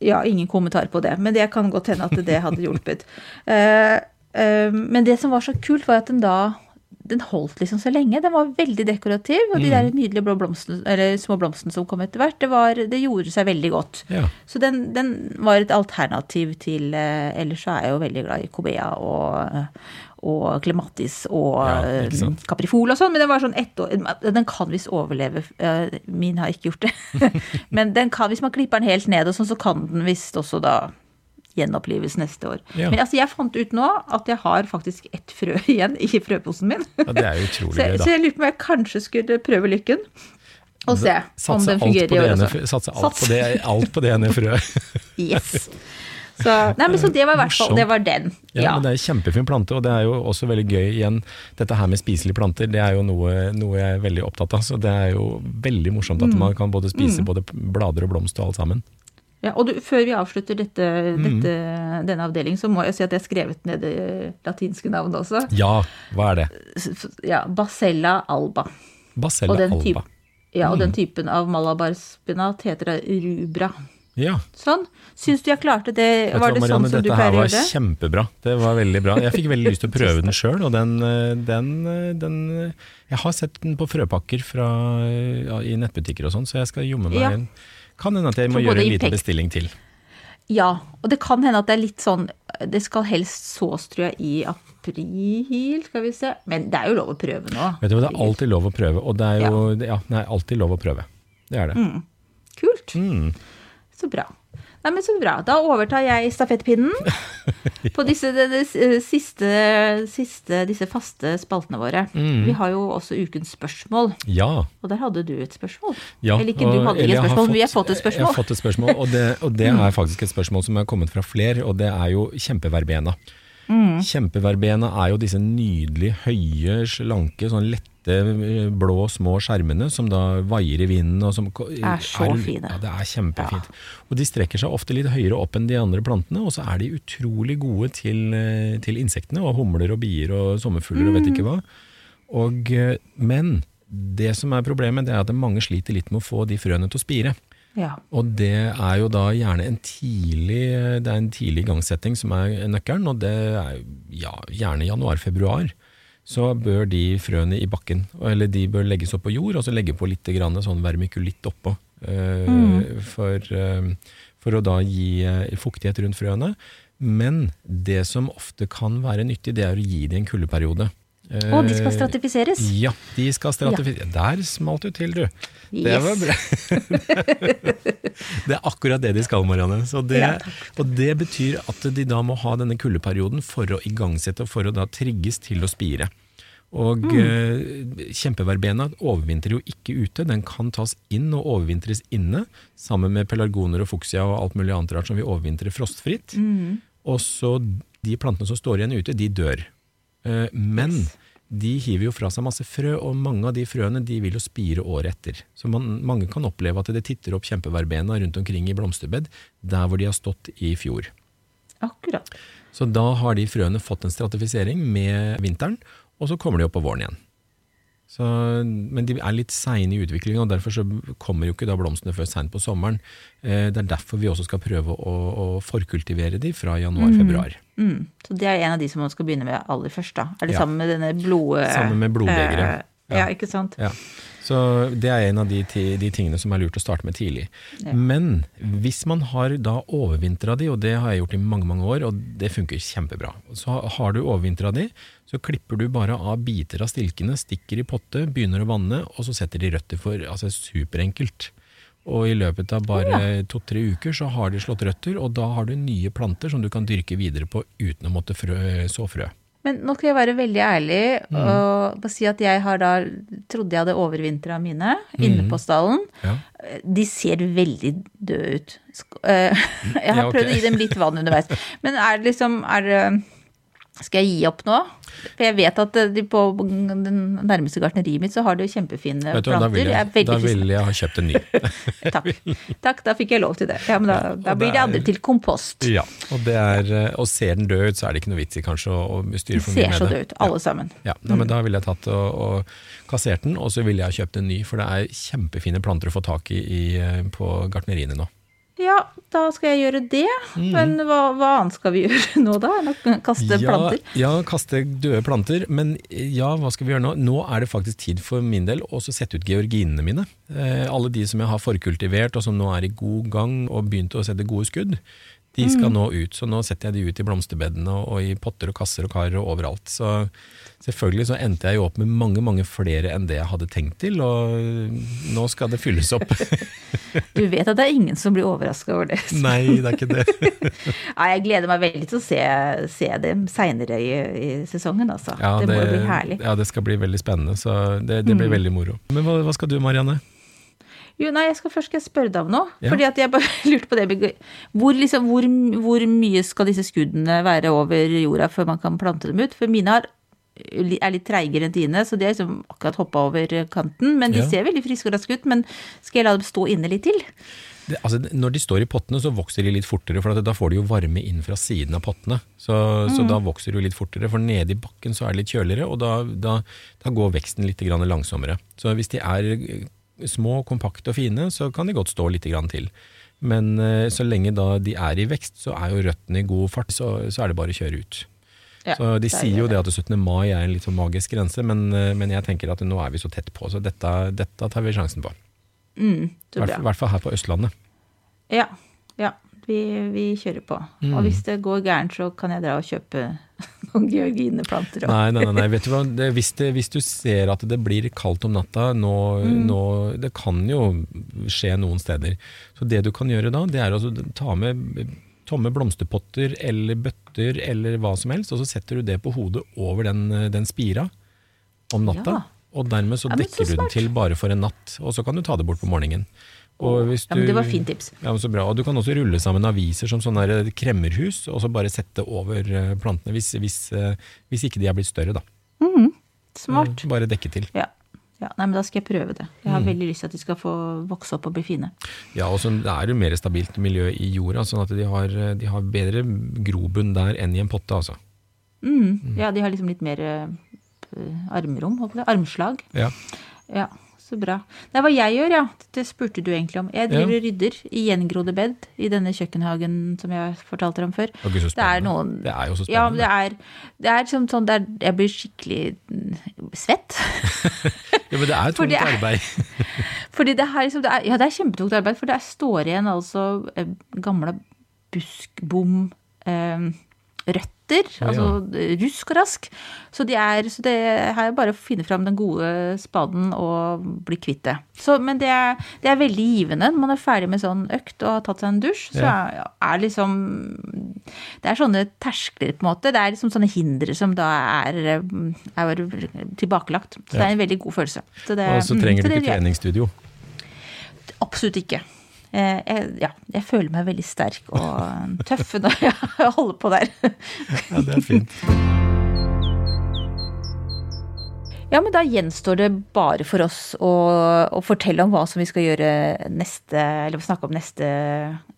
Ja, ingen kommentar på det, men det kan godt hende at det hadde hjulpet. Uh, uh, men det som var så kult, var at den da den holdt liksom så lenge. Den var veldig dekorativ, og de der nydelige blå blomsten, eller små blomstene som kom etter hvert, det, var, det gjorde seg veldig godt. Ja. Så den, den var et alternativ til uh, Ellers så er jeg jo veldig glad i Kobea og, og klematis og Ja, ikke eh, og sånn, men den var sånn ett år Den kan visst overleve. eh, Min har ikke gjort det. men den kan, hvis man klipper den helt ned og sånn, så kan den visst også da gjenopplives neste år. Ja. Men altså, jeg fant ut nå at jeg har faktisk ett frø igjen i frøposen min. ja, Det er utrolig så, gøy, jeg- så da. jeg lurer på om jeg kanskje skulle prøve lykken. Og se om den fungerer i år også. satse alt på det, alt på det ene frøet. Yes. Så, nei, men så det var i hvert fall det var den. Ja, Ja. men Det er en kjempefin plante, og det er jo også veldig gøy igjen. Dette her med spiselige planter, det er jo noe, noe jeg er veldig opptatt av. Så det er jo veldig morsomt Mm. at man kan både spise både blader og blomst og alt sammen. Ja, og du, før vi avslutter dette, Mm. denne avdelingen, så må jeg si at jeg har skrevet ned det latinske navnet også. Ja, hva er det? Ja, Bacella alba. Basella Og den, alba. Type, ja, og den Mm. typen av malabarspinat heter det rubra. Ja, Sånn. Syns du jeg klarte det? Vet Var det Marianne, sånn som du dette her pleier å var gjøre det? kjempebra. Det var veldig bra. Jeg fikk veldig lyst til å prøve den sjøl, og den, eh, den, eh, den eh, Jeg har sett den på frøpakker fra, ja, i nettbutikker og sånn, så jeg skal jomme meg Ja. inn. Kan hende at jeg må gjøre en liten bestilling til. Ja, og det kan hende at det er litt sånn Det skal helst sås, tror jeg, i april, skal vi se. Men det er jo lov å prøve nå. Vet du hva, Det er alltid lov å prøve, og det er jo ja. det er alltid lov å prøve. Det er det. Mm. Kult. Mm. Så bra. Nei, men så bra. Da overtar jeg stafettpinnen på disse, denne, eh, siste, siste, disse faste spaltene våre. Mm. Vi har jo også ukens spørsmål, Ja. og der hadde du et spørsmål. ja. Eller ikke du hadde ikke et spørsmål, men vi har fått et spørsmål. Jeg har. Mm. fått et spørsmål, og det, og det er faktisk et spørsmål som er kommet fra flere, og det er jo kjempeverbena. Mm. Kjempeverbena er jo disse nydelige, høye, slanke, sånn lette, eh, blå, små skjermene som da vaier i vinden. Og som Er så fine. Ja, det er kjempefint. Og de strekker seg ofte litt høyere opp enn de andre plantene, og så er de utrolig gode til, eh, til insektene, og humler og bier og sommerfugler og vet ikke hva. Og, eh, men det som er problemet, det er at mange sliter litt med å få de frøene til å spire. Ja. Og det er jo da gjerne en tidlig, det er en tidlig igangsetting som er nøkkelen, og det er ja, gjerne januar-februar. Så bør de frøene i bakken, eller de bør legges opp på jord, og så legge på litt grann sånn vermikulitt oppå. Mm. for, eh, for å da gi eh, fuktighet rundt frøene. Men det som ofte kan være nyttig, det er å gi dem en kuldeperiode. Og de skal Eh, stratifiseres. Ja, de skal stratifisere. Der smalt du til, du. Det var bra. det er akkurat det de skal, Marianne. Så det, Ja, og det betyr at de da må ha denne kuldeperioden for å igangsette og for å da trigges til å spire. Og Mm. eh, kjempeverbena overvintrer jo ikke ute, den kan tas inn og overvintres inne, sammen med pelargoner og fuksia og alt mulig annet rart som vil overvintre frostfritt. Mm. Og så de plantene som står igjen ute, de dør. Eh, Men de hiver jo fra seg masse frø, og mange av de frøene de vil jo spire året etter. Så man, mange kan oppleve at det titter opp kjempeverbena rundt omkring i blomsterbed, der hvor de har stått i fjor. Akkurat. Så da har de frøene fått en stratifisering med vinteren, og så kommer de opp på våren igjen. Så, men de er litt seine i utviklingen, og derfor så kommer jo ikke da blomstene før seint på sommeren. Eh, Det er derfor vi også skal prøve å, å forkultivere de fra januar-februar. Mm. Så det er en av de som man skal begynne med aller først, da. Er det Ja. sammen med denne blod... Sammen med blodbegeret. eh, Ja, ikke sant? Ja. Så det er en av de, de tingene som er lurt å starte med tidlig. Men hvis man har da overvintra de, og det har jeg gjort i mange mange år, og det funker kjempebra. Så har du overvintra de, så klipper du bare av biter av stilkene, stikker i potte, begynner å vanne, og så setter de røtter for altså superenkelt. Og i løpet av bare to-tre uker så har de slått røtter, og da har du nye planter som du kan dyrke videre på uten å måtte frø, så frø. Men nå skal jeg være veldig ærlig Mm. og bare si at jeg har da trodde jeg hadde overvintra mine inne Mm. på stallen. Ja. De ser veldig døde ut. Jeg har prøvd å gi dem litt vann underveis. Men er det liksom er det, Skal jeg gi opp nå? For jeg vet at de på den nærmeste gartneriet mitt så har de jo kjempefine Vet du, planter. da planter. vil Jeg jeg, da vil jeg ha kjøpt en ny. Takk. Takk, da fikk jeg lov til det. Ja, men da, da blir det de andre til kompost. Ja, og, det er, eh, og ser den død ut, så er det ikke noe vits i kanskje å, styre for mye ser så død ut, alle sammen. Ja, ja men Da ville jeg tatt og, og kassert den, og så ville jeg ha kjøpt en ny. For det er kjempefine planter å få tak i, i eh, på gartneriene nå. Ja, da skal jeg gjøre det. Men hva, hva annet skal vi gjøre nå, da? Kaste ja, planter? Ja, kaste døde planter. Men ja, hva skal vi gjøre nå? Nå er det faktisk tid for min del å sette ut georginene mine. Eh, alle de som jeg har forkultivert og som nå er i god gang og begynt å sette gode skudd, de skal nå ut. Så nå setter jeg de ut i blomsterbedene og, og i potter og kasser og kar og overalt. Så selvfølgelig så endte jeg jo opp med mange, mange flere enn det jeg hadde tenkt til, og nå skal det fylles opp. Du vet at det er ingen som blir overraska over det. Nei, det er ikke det. Nei, jeg gleder meg veldig til å se, se dem seinere i, i sesongen, altså. Ja, det, må jo bli herlig. Ja, det skal bli veldig spennende, så det, det blir veldig moro. Men hva, hva skal du, Marianne? Jo, nei, jeg skal først skal jeg spørre deg om noe. Ja. Fordi at jeg bare lurte på det. Hvor, liksom, hvor, hvor mye skal disse skuddene være over jorda før man kan plante dem ut? For mine har, er litt treigere enn dine, så de har liksom akkurat hoppa over kanten. Men de Ja. ser veldig friske og raske ut. Men skal jeg la dem stå inne litt til? Det, altså, når de står i pottene, så vokser de litt fortere, for da får de jo varme inn fra siden av pottene. Så, så da vokser de litt fortere, for nede i bakken så er det litt kjøligere, og da, da, da går veksten litt grann langsommere. Så hvis de er eh, små, kompakte og fine, så kan de godt stå litt grann til. Men eh, så lenge da de er i vekst, så er jo røttene i god fart, så, så er det bare å kjøre ut. Ja, så De er sier jo det. at 17. mai er en litt sånn magisk grense, men, eh, men jeg tenker at nå er vi så tett på, så dette, dette tar vi sjansen på. Mm, I hvert fall- her på Østlandet. Ja, ja. Vi, vi kjører på. Mm. Og hvis det går gærent, så kan jeg dra og kjøpe noen georgineplanter. Nei, nei, nei, vet du hva. Det, hvis, det, hvis du ser at det blir kaldt om natta nå, nå, Det kan jo skje noen steder. Så det du kan gjøre da, det er å ta med tomme blomsterpotter eller bøtter eller hva som helst, og så setter du det på hodet over den, den spira om natta. Ja. Og dermed så Ja, dekker så du den til bare for en natt, og så kan du ta det bort på morgenen. Hvis Ja, men det var fint tips. Ja, men så bra. Og du kan også rulle sammen aviser som sånne kremmerhus, og så bare sette over eh, plantene, hvis, hvis, eh, hvis ikke de er blitt større, da. Smart. Bare dekke til. Ja. Ja. Nei, men da skal jeg prøve det. Jeg Mm. har veldig lyst til at de skal få vokse opp og bli fine. Ja, og så det er jo mer stabilt miljø i jorda, sånn at de har, de har bedre grobunn der enn i en potte, altså. Mm. Ja, de har liksom litt mer eh, armrom, håper jeg. Armslag. Ja. Ja, så bra. Det er hva jeg gjør, ja. Det spurte du egentlig om. Jeg driver Ja. rydder i gjengrodde bed i denne kjøkkenhagen som jeg fortalte om før. Og gud, så Det er noen Det er jo så Ja, spennende. det er, det er som sånn der jeg blir skikkelig mm, svett. Ja, men det er tungt det er- arbeid. Fordi det, her, liksom, det, er, ja, det er kjempetungt arbeid, for det står igjen altså eh, gamle buskbom, eh, røtter, ja. altså rusk og rask. Så, de er, så det er bare å finne fram den gode spaden og bli kvitt det. Så, men det er, det er veldig givende når man er ferdig med sånn økt og har tatt seg en dusj. Så er, er liksom Det er sånne terskler, på en måte. Det er liksom sånne hindre som da er, eh, er tilbakelagt. Så det er en veldig god følelse. Så det, Og så mm, trenger så du ikke treningsstudio. Absolutt ikke. Eh, Jeg, ja, jeg føler meg veldig sterk og tøff når jeg holder på der. Ja, det er fint. Ja, men da gjenstår det bare for oss å, å fortelle om hva som vi skal gjøre neste, eller snakke om neste,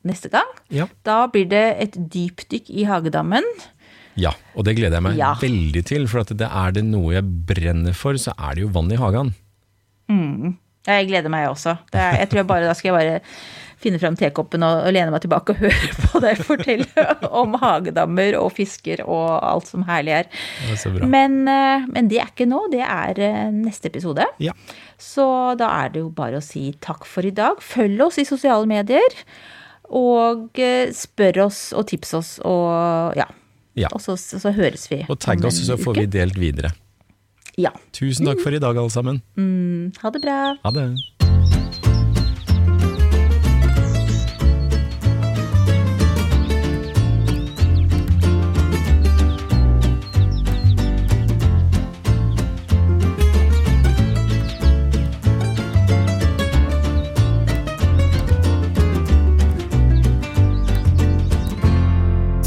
neste gang. Ja. Da blir det et dypdykk i hagedammen. ja, og det gleder jeg meg Ja. veldig til, for at det er det noe jeg brenner for, så er det jo vann i hagen. Ja, Jeg gleder meg også. Det er, jeg tror jeg bare, Da skal jeg bare finne fram tekoppen og, og lene meg tilbake og høre på deg fortelle om hagedammer og fisker og alt som herlig er. Er. Men, eh, men det er ikke nå, det er eh, neste episode. Ja. Så da er det jo bare å si takk for i dag. Følg oss i sosiale medier. Og eh, spør oss og tips oss, og ja. Ja. Og så, så, høres vi. Og tagg oss, så får vi delt videre. Ja. Tusen takk for i dag, alle sammen. Ha det bra. Ha det.